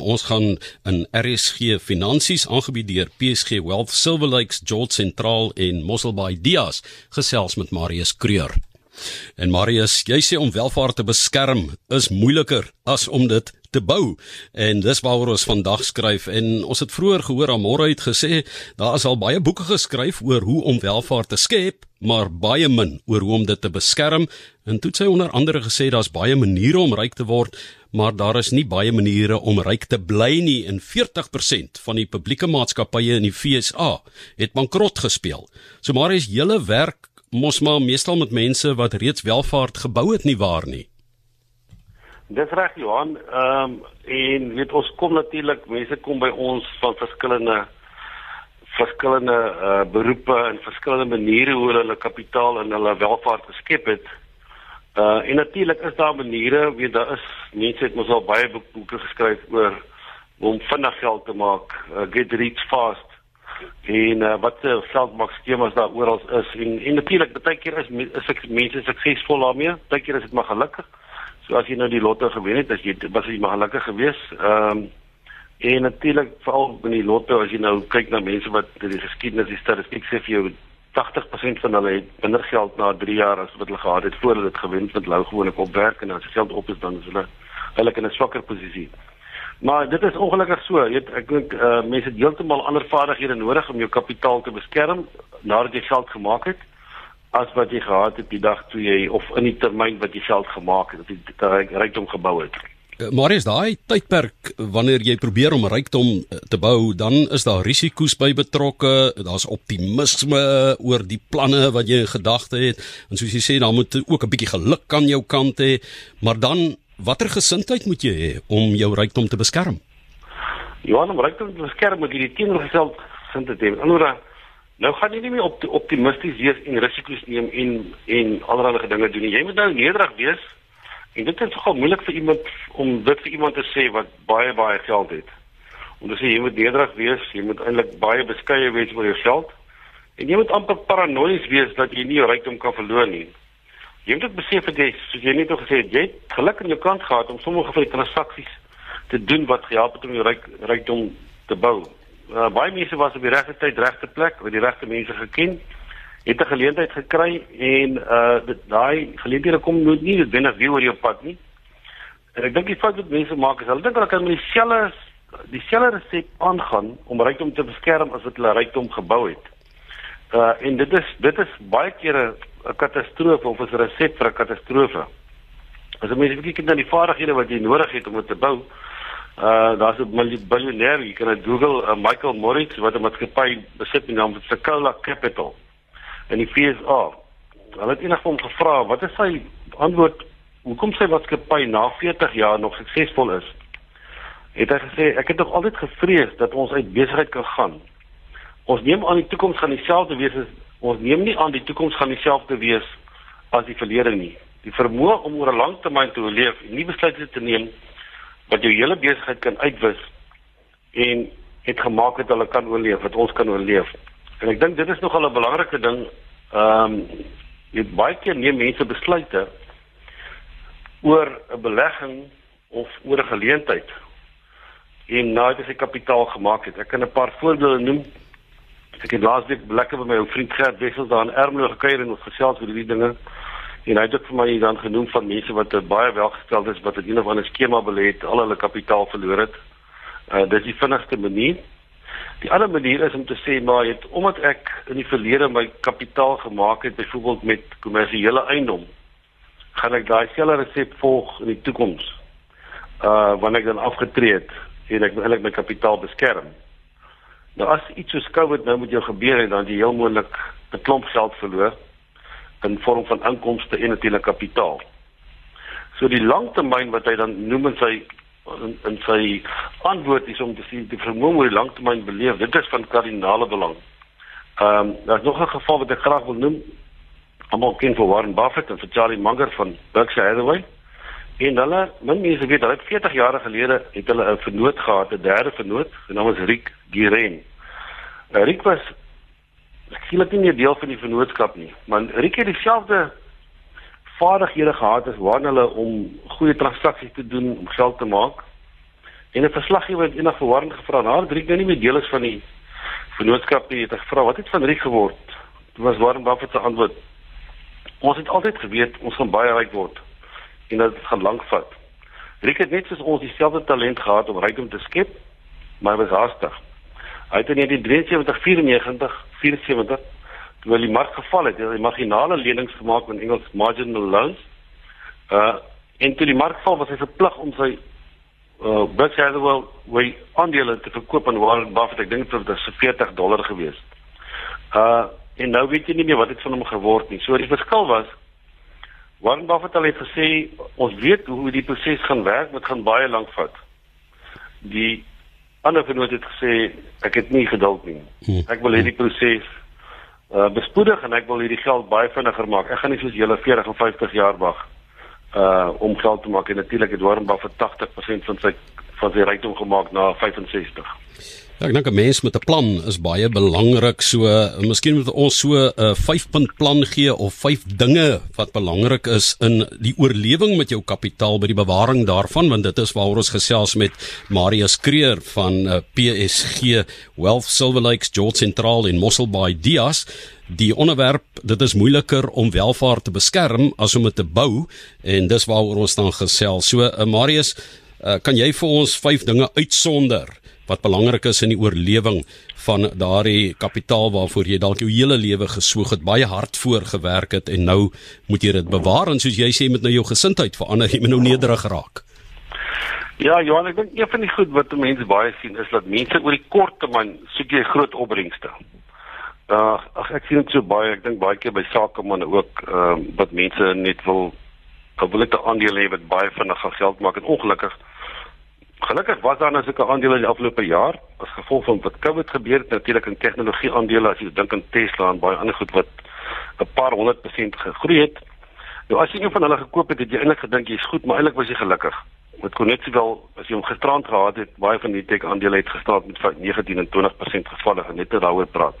Ons gaan in RSG Finansies aangebied deur PSG Wealth Silver Lakes George Sentraal en Mosselbaai Dias gesels met Marius Kreur. En Marius, jy sê om welvaart te beskerm is moeiliker as om dit te bou. En dis waaroor ons vandag skryf en ons het vroeër gehoor Amore het gesê daar is al baie boeke geskryf oor hoe om welvaart te skep, maar baie min oor hoe om dit te beskerm. En toe het sy onder andere gesê daar's baie maniere om ryk te word, maar daar is nie baie maniere om ryk te bly nie en 40% van die publieke maatskappye in die FSA het bankrot gespeel. So maar is hele werk mos maar meestal met mense wat reeds welvaart gebou het nie waar nie. Dis reg Johan, ehm um, en weet ons kom natuurlik mense kom by ons van verskillende verskillende uh, beroepe en verskillende maniere hoe hulle kapitaal en hulle welvaart geskep het. Uh en natuurlik is daar maniere, weet daar is mense het mos al baie boeke geskryf oor om vinnig geld te maak, uh, get rich fast. En uh, wat se geldmaak skemas daar oral is en en natuurlik baie keer is is ek mense suksesvol daarmee, baie keer is dit maar gelukkig. So as jy nou die lotto gewen het, as jy was jy maar gelukkig geweest. Ehm um, en natuurlik veral in die lotto as jy nou kyk na mense wat die geskiedenis, die statistiek sê vir jou 80% van hulle het minder geld na 3 jaar as wat hulle gehad het voor hulle dit gewen het met lou gewoonlik opwerk en as die geld op is dan is hulle hulle in 'n swakker posisie. Maar dit is ongelukkig so. Jy ek dink uh, mense het heeltemal ander vaardighede nodig om jou kapitaal te beskerm nadat jy geld gemaak het as wat jy gehad het die dag toe jy of in die termyn wat jy geld gemaak het, dat jy rykdom gebou het. Eh, Marius, daai tydperk wanneer jy probeer om rykdom eh, te bou, dan is daar risiko's by betrokke, daar's optimisme oor die planne wat jy in gedagte het. En soos jy sê, dan moet ook 'n bietjie geluk aan jou kant hê, maar dan watter gesindheid moet jy hê om jou rykdom te beskerm? Ja, om rykdom te beskerm moet jy die teenoorgestelde gesindheid hê. Anderswoorde, nou gaan jy nie meer op optimisties wees en risiko's neem en en allerlei dinge doen nie. Jy moet nou nederig wees En dit is nogal moeilik vir iemand om dit vir iemand te sê wat baie baie geld het. Om te sê jy moet nederig wees, jy moet eintlik baie beskeie wees oor jou geld. En jy moet amper paranoïes wees dat jy nie jou rykdom kan verloor nie. Jy moet besef dat jy soos jy net gesê het, jy het geluk aan jou kant gehad om sommige van die transaksies te doen wat gehelp het om jou ryk, rykdom te bou. Uh, baie mense was op die regte tyd, regte plek, met die regte mense geken het 'n geleentheid gekry en uh daai geleenthede kom nooit nie noodwendig weer oor jou pad nie. En ek dink die fout wat mense maak is hulle dink hulle kan met dieselfde dieselfde resep aangaan om rykdom te beskerm as wat hulle rykdom gebou het. Uh en dit is dit is baie kere 'n katastrofe of 'n resep vir 'n katastrofe. As jy mens kyk na die vaardighede wat jy nodig het om dit te bou, uh daar's 'n miljonair, jy kan dit Google, uh, Michael Moritz wat 'n maatskappy besit met die naam Sequoia Capital in die FSA. Hulle het eendag hom gevra wat is sy antwoord hoekom sy maatskappy na 40 jaar nog suksesvol is. Het hy gesê ek het nog altyd gevrees dat ons uit besigheid kan gaan. Ons neem aan die toekoms gaan dieselfde wees as ons neem nie aan die toekoms gaan dieselfde wees as die verlede nie. Die vermoë om oor 'n lang termyn te oorleef en nie besluite te neem wat jou hele besigheid kan uitwis en het gemaak het hulle kan oorleef wat ons kan oorleef. En ek dink dit is nogal 'n belangrike ding. Ehm um, jy baie keer neem mense besluite oor 'n belegging of oor 'n geleentheid en nadat jy kapitaal gemaak het. Ek kan 'n paar voorbeelde noem. Ek het laasweek lekker by my ou vriend Gert Wessels daar in Ermelo gekuier en ons gesels oor hierdie dinge. En hy het ook vir my dan genoem van mense wat baie welgesteld is wat 'n een of ander skema belê het, al hulle kapitaal verloor het. Uh dis die vinnigste manier. Die ander manier is om te sê maar het omdat ek in die verlede my kapitaal gemaak het byvoorbeeld met kommersiële eiendom, gaan ek daai selfde resep volg in die toekoms. Uh wanneer ek dan afgetree het en ek eintlik my kapitaal beskerm. Nou as iets soos COVID nou met jou gebeur het dan jy heel moontlik 'n klomp geld verloor in vorm van inkomste en natuurlik kapitaal. So die langtermyn wat hy dan noem in sy in, in sy antwoord is om te sê die vermoë moet lanktermyn beleef. Dit is van kardinale belang. Ehm um, daar's nog 'n geval wat ek graag wil noem. Almal ken vir Warren Buffett en vir Charlie Munger van Berkshire Hathaway. En hulle, min mense weet, hulle het 40 jaar gelede het hulle 'n vernoot gehad, 'n derde vernoot, sy naam was Rick Giren. Uh, Rick was skielik nie meer deel van die vennootskap nie, maar Rick het dieselfde vaardighede gehad as waarna hulle om goeie transaksies te doen om geld te maak. En 'n verslaggewer het eendag vir Warren gevra, "Nou, Riek nou nie meer deel is van die vennootskap nie." Het hy gevra, "Wat het van Riek geword?" Dit was Warren Buffett se antwoord. "Ons het altyd geweet ons gaan baie ryk word en dat dit gaan lank vat." Riek het net soos ons dieselfde talent gehad om rykdom te skep, maar hy was haastig. Hy het in 1973 94 74 toe die mark geval het, het hy marginale lenings gemaak in Engels marginal loans. Uh en toe die mark val, was hy verplig om sy uh Berkshire Hathaway wy aandele te verkoop aan Warren Buffett. Ek dink dit was 40 dollar gewees. Uh en nou weet jy nie meer wat het van hom geword nie. So die verskil was Warren Buffett het gesê ons weet hoe die proses gaan werk, dit gaan baie lank vat. Die ander vernoot het gesê ek het nie geduld nie. Hmm. Ek wil hierdie proses uh bespoedig en ek wil hierdie geld baie vinniger maak. Ek gaan nie soos julle 40 of 50 jaar wag uh om geld te maak en natuurlik het Warren Buffett 80% van sy van sy rykdom gemaak na 65. Ja, ek dink 'n mens met 'n plan is baie belangrik. So, miskien moet ons so 'n uh, 5-punt plan gee of 5 dinge wat belangrik is in die oorlewing met jou kapitaal by die bewaring daarvan, want dit is waaroor ons gesels met Marius Kreer van uh, PSG Wealth Silver Lakes George Central in Mossel Bay Dias. Die onderwerp, dit is moeiliker om welvaart te beskerm as om dit te bou en dis waaroor ons dan gesels. So, uh, Marius, uh, kan jy vir ons 5 dinge uitsonder? Wat belangrik is in die oorlewing van daardie kapitaal waarvoor jy dalk jou hele lewe gesoog het, baie hard voor gewerk het en nou moet jy dit bewaar en soos jy sê met nou jou gesindheid verander, jy moet nou nederig raak. Ja, Johan, ek dink een van die goed wat mense baie sien is dat mense oor die kort termyn soek jy groot opbrengste. Uh, ag ek sien dit so baie, ek dink baie keer by sakemanne ook ehm uh, wat mense net wil wil net 'n aandeel hê wat baie vinnig geld maak en ongelukkig Gelukkig was daar nou sulke aandele die afgelope jaar as gevolg van wat COVID gebeur het natuurlik in tegnologie aandele as jy dink aan Tesla en baie ander goed wat 'n paar honderd persent gegroei het. Nou as jy een van hulle gekoop het, het jy eintlik gedink jy's goed, maar eintlik was jy gelukkig. Met kon net sowel as jy hom gisterand gehad het, baie van die tech aandele het gestaan met 19 en 20% gevalle en net daaroor praat.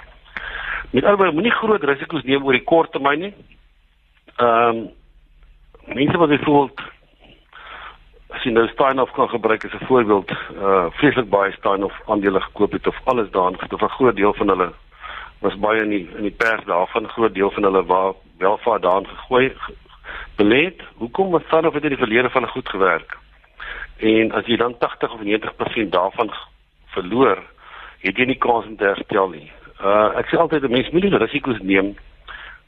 Met alhoewel moenie groot risiko's neem oor die kort termyn nie. Ehm um, mense wat byvoorbeeld as jy nou Steinhoff kan gebruik as 'n voorbeeld, uh vreeslik baie Steinhoff aandele gekoop het of alles daarin gedoen, 'n groot deel van hulle was baie in die in die pers daarvan, groot deel van hulle waar welvaart daarin gegooi beleid. Hoekom het Steinhoff in die verlede van goed gewerk? En as jy dan 80 of 90% daarvan verloor, het jy nie kans om te herstel nie. Uh ek sê altyd 'n mens moet nie risiko's neem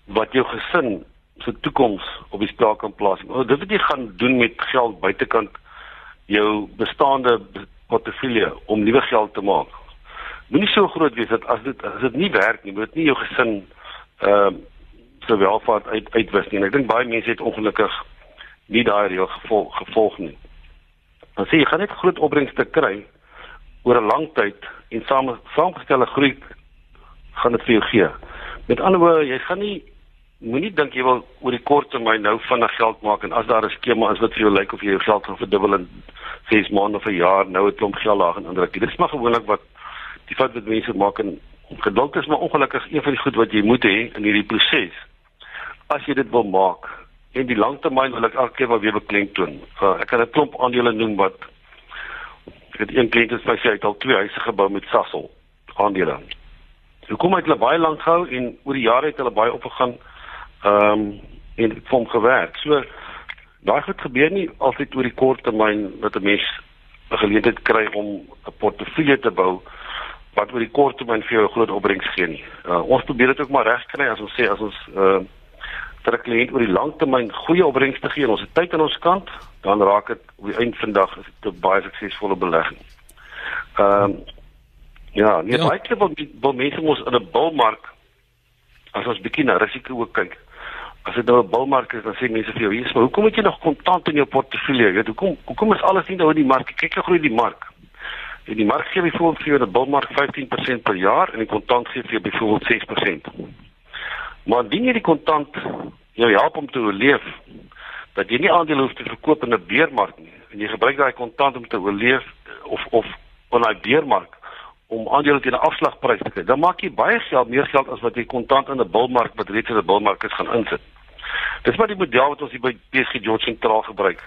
wat jou gesin se toekoms op die spel kan plaas. Oh, dit wat jy gaan doen met geld buitekant jou bestaande portefeulje om nuwe geld te maak. Moenie so groot wees dat as dit as dit nie werk nie, moet nie jou gesin ehm uh, se welvaart uit uitwis nie. En ek dink baie mense het ongelukkig nie daai reël gevolg gevolg nie. Dan sê jy gaan net groot opbrengste kry oor 'n lang tyd en saam saamgestelde groei gaan dit vir jou gee. Met ander woorde, jy gaan nie moenie dink jy wil oor die kort termyn nou vinnig geld maak en as daar 'n skema is wat vir jou lyk of jy jou geld gaan verdubbel in 6 maande of 'n jaar, nou het klomp geld laag en ander. Dit is maar gewoonlik wat die fout wat mense maak en geduld is maar ongelukkig een van die goed wat jy moet hê in hierdie proses. As jy dit wil maak en die langtermyn wil ek elke keer weer beklemtoon. Uh, ek kan 'n klomp aandele noem wat ek het een kliënt wat sê hy het al twee huise gebou met Sasol aandele. Hoekom het hulle baie lank gehou en oor die jare het hulle baie opgegaan? Ehm um, en dit vorm gewerk. So daai goed gebeur nie altyd oor die kort termyn dat 'n mens 'n geleentheid kry om 'n portefeulje te bou wat oor die kort termyn vir jou 'n groot opbrengs gee nie. Uh, ons probeer dit ook maar reg kry as ons sê as ons uh vir 'n kliënt oor die lang termyn goeie opbrengs te gee en ons het tyd aan ons kant, dan raak dit op die einde van dag 'n baie suksesvolle belegging. Ehm um, ja, nie ja. baie keer wil, wil mense mos in 'n bulmark as ons bietjie na risiko ook kyk as dit nou 'n bulmark is, dan sê mense vir jou, "Jesus, maar hoekom het jy nog kontant in jou portefeulje? Jy weet, hoekom hoekom is alles nie nou in die mark? Kyk hoe groei die mark." En die mark gee byvoorbeeld vir jou 'n bulmark 15% per jaar en die kontant gee vir jou byvoorbeeld 6%. Maar indien jy die kontant jou help om te oorleef, dat jy nie aandele hoef te verkoop in 'n beermark nie en jy gebruik daai kontant om te oorleef of of op 'n beermark om aandele teen 'n afslagprys te kry. Dan maak jy baie geld, meer geld as wat jy kontant in 'n bulmark wat reeds in 'n bulmark is gaan insit. Dis maar die model wat ons hier by PSG George sentraal gebruik.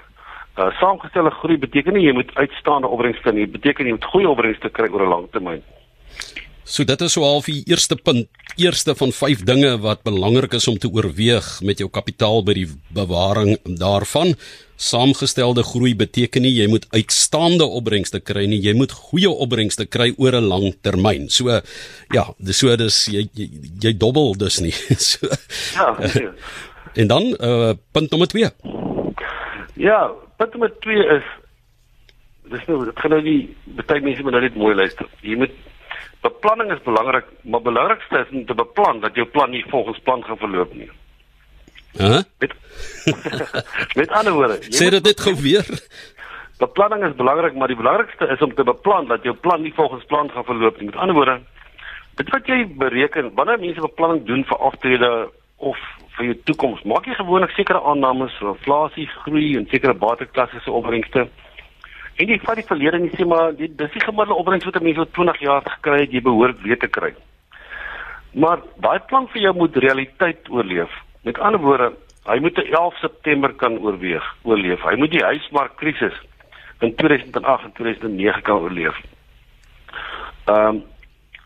Uh saamgestelde groei beteken nie jy moet uitstaande opbrengste nie, dit beteken jy moet goeie opbrengste kry oor 'n lang termyn. So dit is so half die eerste punt, eerste van 5 dinge wat belangrik is om te oorweeg met jou kapitaal by die bewaring daarvan. Saamgestelde groei beteken nie jy moet uitstaande opbrengste kry nie, jy moet goeie opbrengste kry oor 'n lang termyn. So ja, dis so dis jy jy, jy dobbel dus nie. so, ja. Uh, en dan uh punt nommer 2. Ja, punt nommer 2 is dis nou dit gaan nou die baie mense moet nou net mooi luister. Jy moet beplanning is belangrik, maar belangrikste is om te beplan dat jou plan nie volgens plan gaan verloop nie. Hæ? Huh? Met, met ander woorde, sê dit net gou weer. Beplanning is belangrik, maar die belangrikste is om te beplan dat jou plan nie volgens plan gaan verloop nie. Met ander woorde, dit wat jy bereken, wanneer mense beplanning doen vir aftrede of vir jou toekoms, maak jy gewoonlik sekere aannames vir inflasie, groei en sekere bateklasse se opbrengste. En jy vat die verlede en jy sê maar die dis die gemiddelde opbrengs wat 'n mens oor 20 jaar gekry het, jy behoort weet te kry. Maar daai plan vir jou moet realiteit oorleef. Met ander woorde, hy moet 'n 11 September kan oorweeg, oorleef. Hy moet die huismarkkrisis in 2008 en 2009 kan oorleef. Ehm um,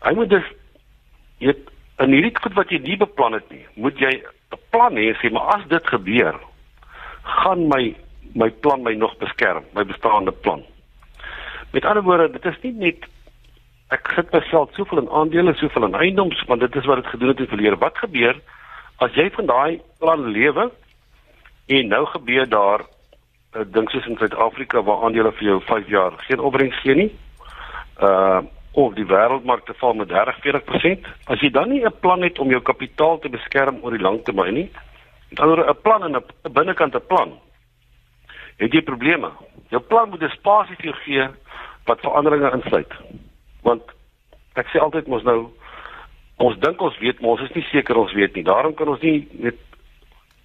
hy moet dus jy in hierdie goed wat jy nie beplan het nie, moet jy 'n plan hê sê maar as dit gebeur, gaan my my plan my nog beskerm, my bestaande plan. Met ander woorde, dit is nie net ek sit myself soveel in aandele, soveel in eiendoms, want dit is wat dit gedoen het in verlede. Wat gebeur as jy van daai plan lewe en nou gebeur daar 'n ding soos in Suid-Afrika waar aandele vir jou 5 jaar geen opbrengs gee nie. Uh of die wêreldmark te val met 30-40%. As jy dan nie 'n plan het om jou kapitaal te beskerm oor die lang termyn nie, dan 'n plan en 'n binnekant 'n plan het jy probleme. Jou plan moet 'n spasie vir jou gee wat veranderinge insluit. Want ek sê altyd mos nou ons dink ons weet, maar ons is nie seker ons weet nie. Daarom kan ons nie net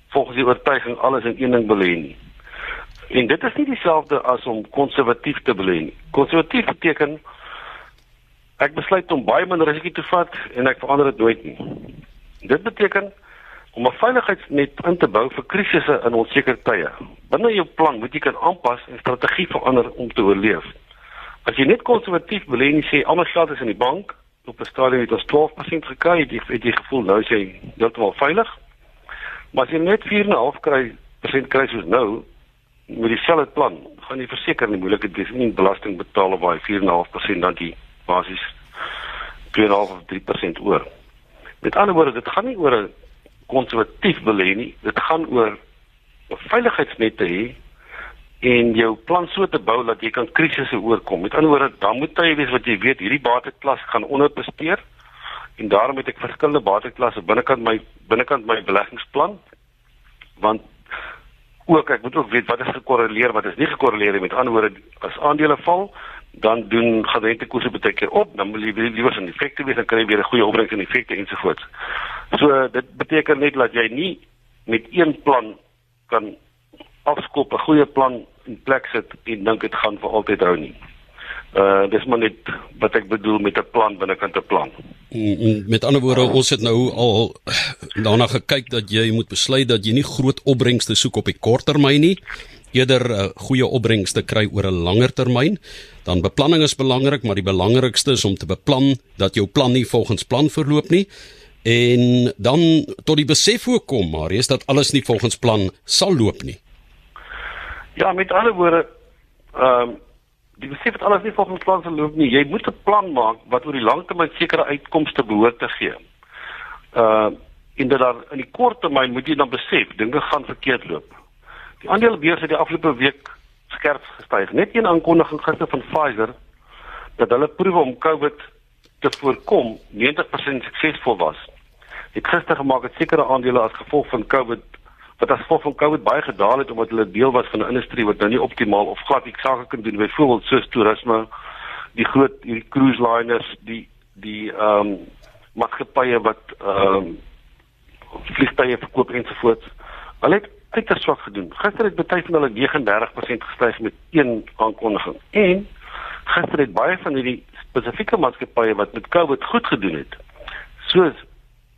volgens die oortuiging alles in een ding belê nie. En dit is nie dieselfde as om konservatief te belê nie. Konservatief beteken ek besluit om baie min risiko te vat en ek verander dit nooit nie. Dit beteken om 'n veiligheidsnet in te bou vir krisisse in onseker tye. Binne jou plan moet jy kan aanpas en strategie verander om te oorleef. As jy net konservatief wil en sê almal geld is in die bank, op 'n stadium het ons 12% gekry, jy het jy gevoel nou is jy heeltemal veilig. Maar as jy net 4.5 kry, persent kry soos nou met dieselfde plan, gaan jy verseker nie moeilike dis nie belasting betaal op daai 4.5% dan die basis 2.5 of 3% oor. Met ander woorde, dit gaan nie oor 'n konservatief hê nie. Dit gaan oor 'n veiligheidsnet te hê en jou plan so te bou dat jy kan krisisse oorkom. Met ander woorde, dan moet jy weet wat jy weet, hierdie bateklas gaan onderpresteer en daarom het ek verskillende bateklasse binnekant my binnekant my beleggingsplan want ook ek moet ook weet wat is gekorreleer wat is nie gekorreleer nie met ander woorde as aandele val dan doen rentekoerse baie keer op dan wil jy liewer 'n effekte wees dan kry jy weer 'n goeie opbrengs en effekte ensovoorts. So dit beteken net dat jy nie met een plan kan afskop 'n goeie plan in plek sit en dink dit gaan vir altyd hou nie. Uh dis maar net wat ek bedoel met 'n plan binnekant 'n plan. Met ander woorde, ons het nou al daarna gekyk dat jy moet besluit dat jy nie groot opbrengste soek op die kort termyn nie eerder uh, goeie opbrengs te kry oor 'n langer termyn. Dan beplanning is belangrik, maar die belangrikste is om te beplan dat jou plan nie volgens plan verloop nie en dan tot die besef voorkom maar is dat alles nie volgens plan sal loop nie. Ja, met ander woorde, ehm um, die besef dat alles nie volgens plan sal loop nie. Jy moet 'n plan maak wat oor die lang termyn sekere uitkomste behoort te gee. Uh, en dat daar in die kort termyn moet jy dan besef dinge gaan verkeerd loop. Die aandelebeurs het die afgelope week skerp gestyg. Net een aankondiging gister van Pfizer dat hulle proewe om COVID te voorkom 90% suksesvol was. Het gister gemaak dat sekere aandele as gevolg van COVID wat as gevolg van COVID baie gedaal het omdat hulle deel was van 'n industrie wat nou nie optimaal of glad ek sake kan doen byvoorbeeld soos toerisme, die groot hierdie cruise liners, die die ehm um, maatskappye wat ehm um, vliegtye verkoop ensovoorts. Hulle het uiters swak gedoen. Gister het baie van hulle 39% gestyg met een aankondiging. En gister het baie van hierdie spesifieke maatskappye wat met COVID goed gedoen het, soos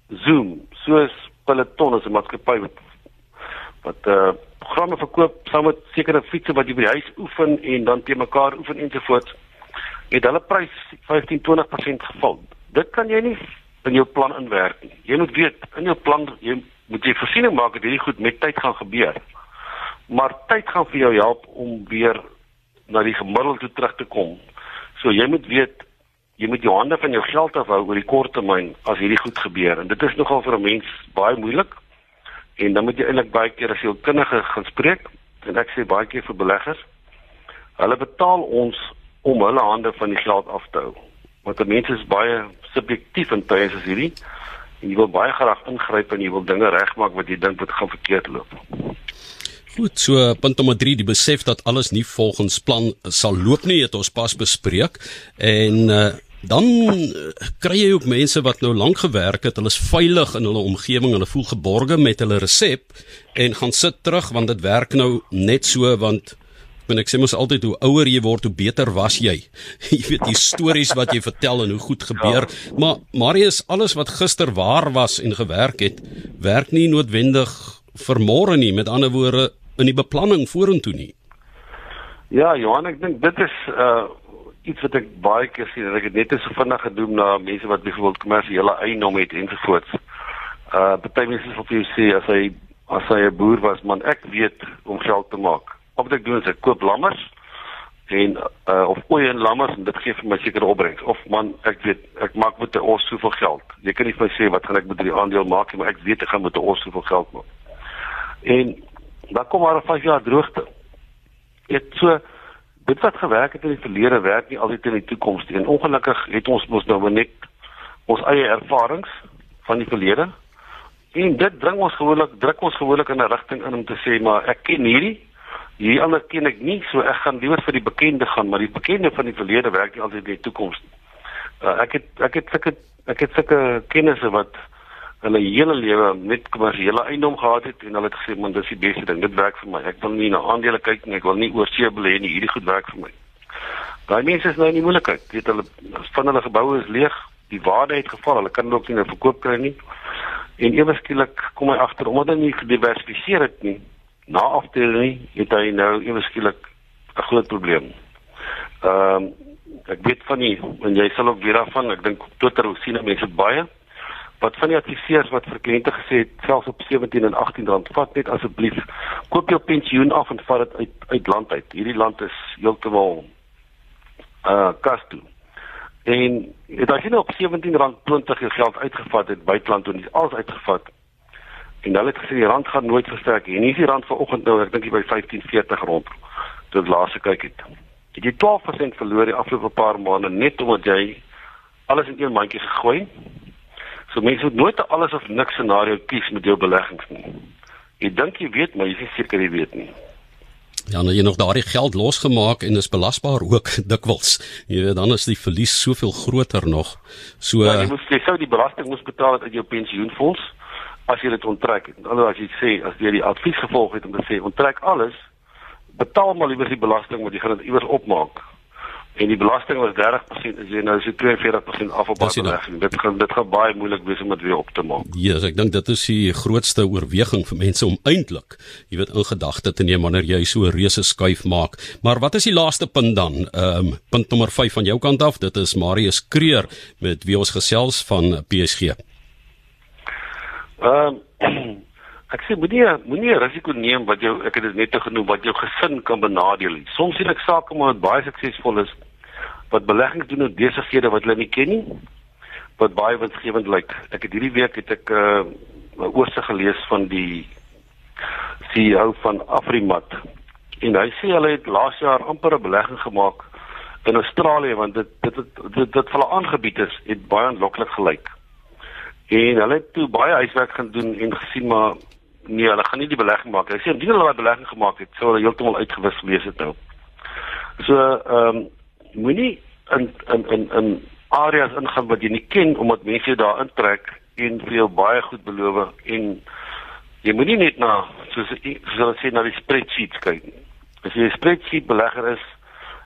Zoom, soos Peloton as 'n maatskappy wat wat uh programme verkoop saam met sekere fietses wat jy by die huis oefen en dan te mekaar oefen ensovoorts het hulle prys 15-20% geval. Dit kan jy nie in jou plan inwerk nie. Jy moet weet in jou plan jy moet jy voorsiening maak dat hierdie goed met tyd gaan gebeur. Maar tyd gaan vir jou help om weer na die gemiddelde toe terug te kom. So jy moet weet jy moet jou hande van jou geld afhou oor die kort termyn as hierdie goed gebeur en dit is nogal vir 'n mens baie moeilik. En dan moet jy eintlik baie keer as jy kundige gaan spreek en ek sê baie keer vir beleggers hulle betaal ons om hulle hande van die geld af te hou. Want die mense is baie subjektief in tye soos hierdie en jy wil baie graag ingryp en jy wil dinge regmaak wat jy dink wat gaan verkeerd loop. Goed, so punt nommer 3, die besef dat alles nie volgens plan sal loop nie, het ons pas bespreek en uh, dan uh, kry jy ook mense wat nou lank gewerk het, hulle is veilig in hulle omgewing, hulle voel geborge met hulle resep en gaan sit terug want dit werk nou net so want en ek sê mos altyd hoe ouer jy word hoe beter was jy. jy weet die stories wat jy vertel en hoe goed gebeur. Ja. Maar Marius, alles wat gister waar was en gewerk het, werk nie noodwendig vir môre nie. Met ander woorde, in die beplanning vorentoe nie. Ja, Johan, ek dink dit is uh iets wat ek baie keer sien. Ek het net so vinnig gedoen na mense wat byvoorbeeld kommersiële eiendom het ensovoorts. Uh baie mense sê vir jou sê as hy as hy 'n boer was, man, ek weet om geld te maak wat ek doen is ek koop lammers en uh, of koeie en lammers en dit gee vir my sekere opbrengs of man ek weet ek maak met 'n os soveel geld jy kan nie vir my sê wat gaan ek met die aandeel maak maar ek weet ek gaan met 'n os soveel geld maak en dan kom maar 'n 5 jaar droogte dit so dit wat gewerk het in die verlede werk nie altyd in die toekoms nie. En ongelukkig het ons mos nou net ons eie ervarings van die verlede. En dit dring ons gewoonlik druk ons gewoonlik in 'n rigting in om te sê maar ek ken hierdie. Hierdie ander ken ek nie, so ek gaan liewer vir die bekende gaan, maar die bekende van die verlede werk nie altyd in die toekoms nie. Uh, ek het ek het sulke ek het sulke kennisse wat hulle hele lewe met kommersiële eiendom gehad het en hulle het gesê man dis die beste ding, dit werk vir my. Ek wil nie na aandele kyk nie, ek wil nie oorsee belê nie, hierdie goed werk vir my. Daai mense is nou in die moeilikheid. Weet hulle van hulle geboue is leeg, die waarde het geval, hulle kan ook nie nou verkoop kry nie. En ewe skielik kom hy agter omdat hulle nie gediversifiseer het nie na afdeling het hy nou ewe skielik 'n groot probleem. Ehm um, ek weet van nie en jy sal ook weer daarvan, ek dink Twitter sien mense baie wat van die adviseurs wat vir kliënte gesê het selfs op 17 en 18 rand vat net asseblief koop jou pensioen af en vat dit uit uit land uit. Hierdie land is heeltemal uh kas toe. En dit as jy nou op 17 rand 20 jou geld uitgevat het buiteland toe, dis alles uitgevat. En hulle het gesê die rand gaan nooit versterk nie. En hier is die rand vanoggend nou, ek dink hy by 15.40 rond. Dit laaste kyk het. Het jy 12% verloor die afgelope paar maande net omdat jy alles in een mandjie gegooi. So mense moet nooit 'n alles of niks scenario kies met jou beleggings nie. Jy dink jy weet, maar jy is seker jy weet nie. Ja, nou jy nog daardie geld losgemaak en is belasbaar ook dikwels. Jy weet dan is die verlies soveel groter nog. So ja, jy moet jy sou die belasting moes betaal uit jou pensioenfonds as jy dit onttrek. Alhoewel as jy sê as jy die advies gevolg het om te sê onttrek alles, betaal maar liewer die belasting wat jy gaan iewers opmaak. En die belasting was 30% as jy nou so 42% af op belegging. Dit gaan dit gaan baie moeilik wees om dit weer op te maak. Ja, yes, ek dink dit is die grootste oorweging vir mense om eintlik, jy weet, in gedagte te neem wanneer jy so 'n reuse skuif maak. Maar wat is die laaste punt dan? Ehm um, punt nommer 5 van jou kant af, dit is Marius Kreur met wie ons gesels van PSG. Ehm uh, ek sê moenie moenie risiko neem wat jou ek het dit net te genoem wat jou gesin kan benadeel. Soms sien ek sake maar wat baie suksesvol is wat beleggings doen in besighede wat hulle nie ken nie wat baie winsgewend lyk. Ek het hierdie week het ek 'n uh, oorsig gelees van die CEO van Afrimat en hy sê hulle het laas jaar amper 'n belegging gemaak in Australië want dit dit dit dit, dit vir hulle aangebied is het baie aanloklik gelyk. En hulle het toe baie huiswerk gaan doen en gesien maar nee, hulle gaan nie die belegging maak. Hulle sê indien hulle 'n belegging gemaak het, sou hulle heeltemal uitgewis gewees het nou. So, ehm um, moenie in in in in areas ingaan wat jy nie ken omdat mense daar intrek en vir jou baie goed beloof en jy moenie net na soos soos hulle sê na die spreadsheets kyk nie. As jy 'n spreadsheet belegger is,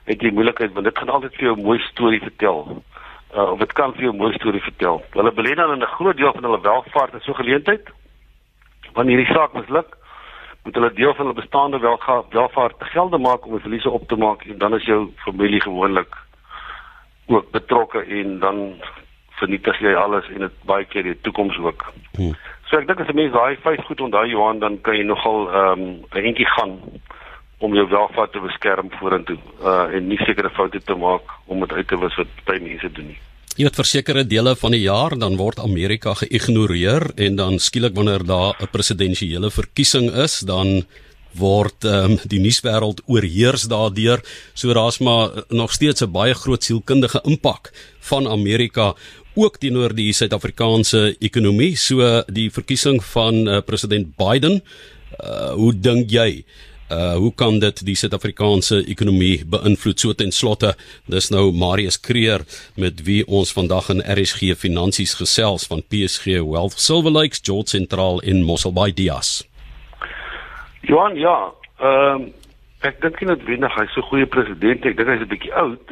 het jy moeilikheid want dit gaan altyd vir jou 'n mooi storie vertel uh, of dit kan vir jou 'n mooi storie vertel. Hulle belê dan in 'n groot deel van hulle welvaart en so geleentheid. Wanneer hierdie saak misluk, moet hulle deel van hulle bestaande welvaart gelde maak om die verliese op te maak en dan is jou familie gewoonlik ook betrokke en dan vernietig jy alles en dit baie keer die toekoms ook. Hmm. So ek dink as 'n mens daai vyf goed onthou Johan dan kan jy nogal ehm um, 'n entjie gaan om jou welvaart te beskerm vorentoe uh en nie sekere foute te maak om dit uit te wis wat baie mense doen nie. Jy weet versekerde dele van die jaar dan word Amerika geïgnoreer en dan skielik wanneer daar 'n presidensiële verkiesing is, dan word um, die nuuswêreld oorheers daardeur. So daar's maar nog steeds 'n baie groot sielkundige impak van Amerika ook teenoor die Suid-Afrikaanse ekonomie. So die verkiesing van uh, president Biden, uh, hoe dink jy? Uh hoe kan dit die Suid-Afrikaanse ekonomie beïnvloed? So ten slotte, dis nou Marius Kreer met wie ons vandag in RSG Finansies gesels van PSG Wealth Silver Lakes George Sentraal in Mosselbaai Dias. Johan, ja, ehm um, ek dink nie noodwendig hy's so goeie president, ek dink hy's 'n bietjie oud,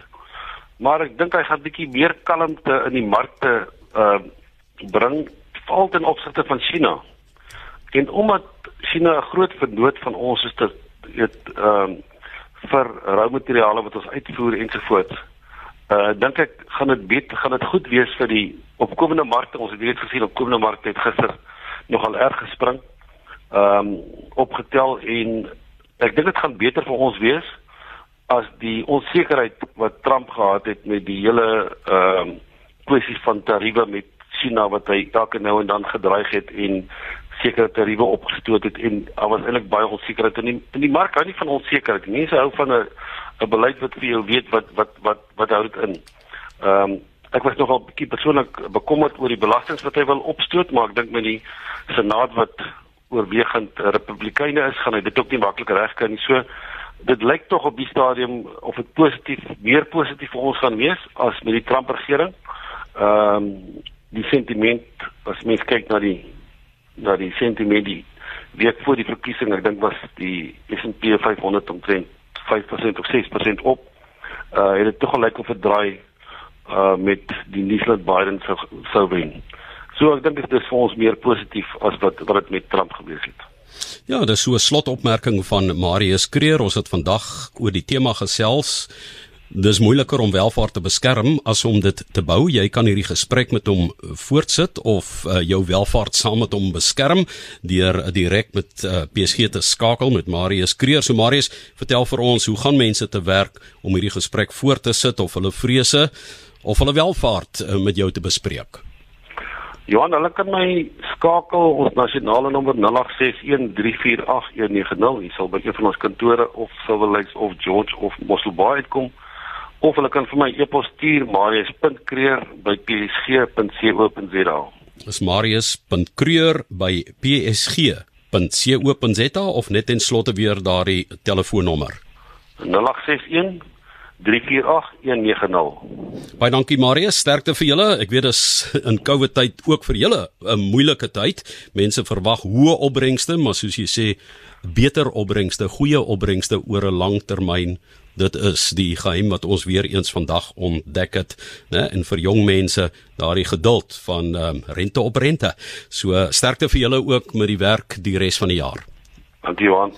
maar ek dink hy gaan bietjie meer kalmte in die markte ehm uh, bring val ten opsigte van China. En omdat China 'n groot vernoot van ons is dit weet ehm um, vir rou materiale wat ons uitvoer ensovoorts. Uh dink ek gaan dit beter gaan dit goed wees vir die opkomende markte. Ons het weet gesien opkomende markte het gister nogal erg gespring ehm um, opgetel en ek dink dit gaan beter vir ons wees as die onsekerheid wat Trump gehad het met die hele ehm um, kwessie van tariewe met China wat hy elke nou en dan gedreig het en sekere tariewe opgestoot het en daar was eintlik baie onsekerheid in die, in die mark hou nie van onsekerheid mense hou van 'n 'n beleid wat vir jou weet wat wat wat wat hou dit in ehm um, ek was nogal bietjie persoonlik bekommerd oor die belastings wat hy wil opstoot maar ek dink met die senaat wat oorwegend republikeine is, gaan hy dit ook nie maklik regkry nie. So dit lyk tog op die stadium of dit positief, meer positief vir ons gaan wees as met die Trump regering. Ehm um, die sentiment as mens kyk na die na die sentiment die week voor die verkiesing, ek dink was die S&P 500 omtrent 5% of 6% op. Uh het dit tog gelyk of dit draai uh met die nuus dat Biden sou sou wen. So ek dink dit is vir ons meer positief as wat wat dit met Trump gewees het. Ja, dis so 'n slotopmerking van Marius Kreer. Ons het vandag oor die tema gesels. Dis moeiliker om welvaart te beskerm as om dit te bou. Jy kan hierdie gesprek met hom voortsit of uh, jou welvaart saam met hom beskerm deur direk met uh, PSG te skakel met Marius Kreer. So Marius, vertel vir ons, hoe gaan mense te werk om hierdie gesprek voort te sit of hulle vrese of hulle welvaart uh, met jou te bespreek? Johan, hulle kan my skakel ons nasionale nommer 0861348190. Jy sal by een van ons kantore of Silver Lakes of George of Mosselbaai uitkom of hulle kan vir my e-pos stuur marius.kreer@psg.co.za. Dis marius.kreer@psg.co.za of net en slotte weer daardie telefoonnommer. 0861 348190. Baie dankie Marius, sterkte vir julle. Ek weet dis in COVID tyd ook vir julle 'n moeilike tyd. Mense verwag hoë opbrengste, maar soos jy sê, beter opbrengste, goeie opbrengste oor 'n lang termyn. Dit is die geheim wat ons weer eens vandag ontdek het, né? En vir jong mense, daardie geduld van um, rente op rente. So sterkte vir julle ook met die werk die res van die jaar. Dankie Johan.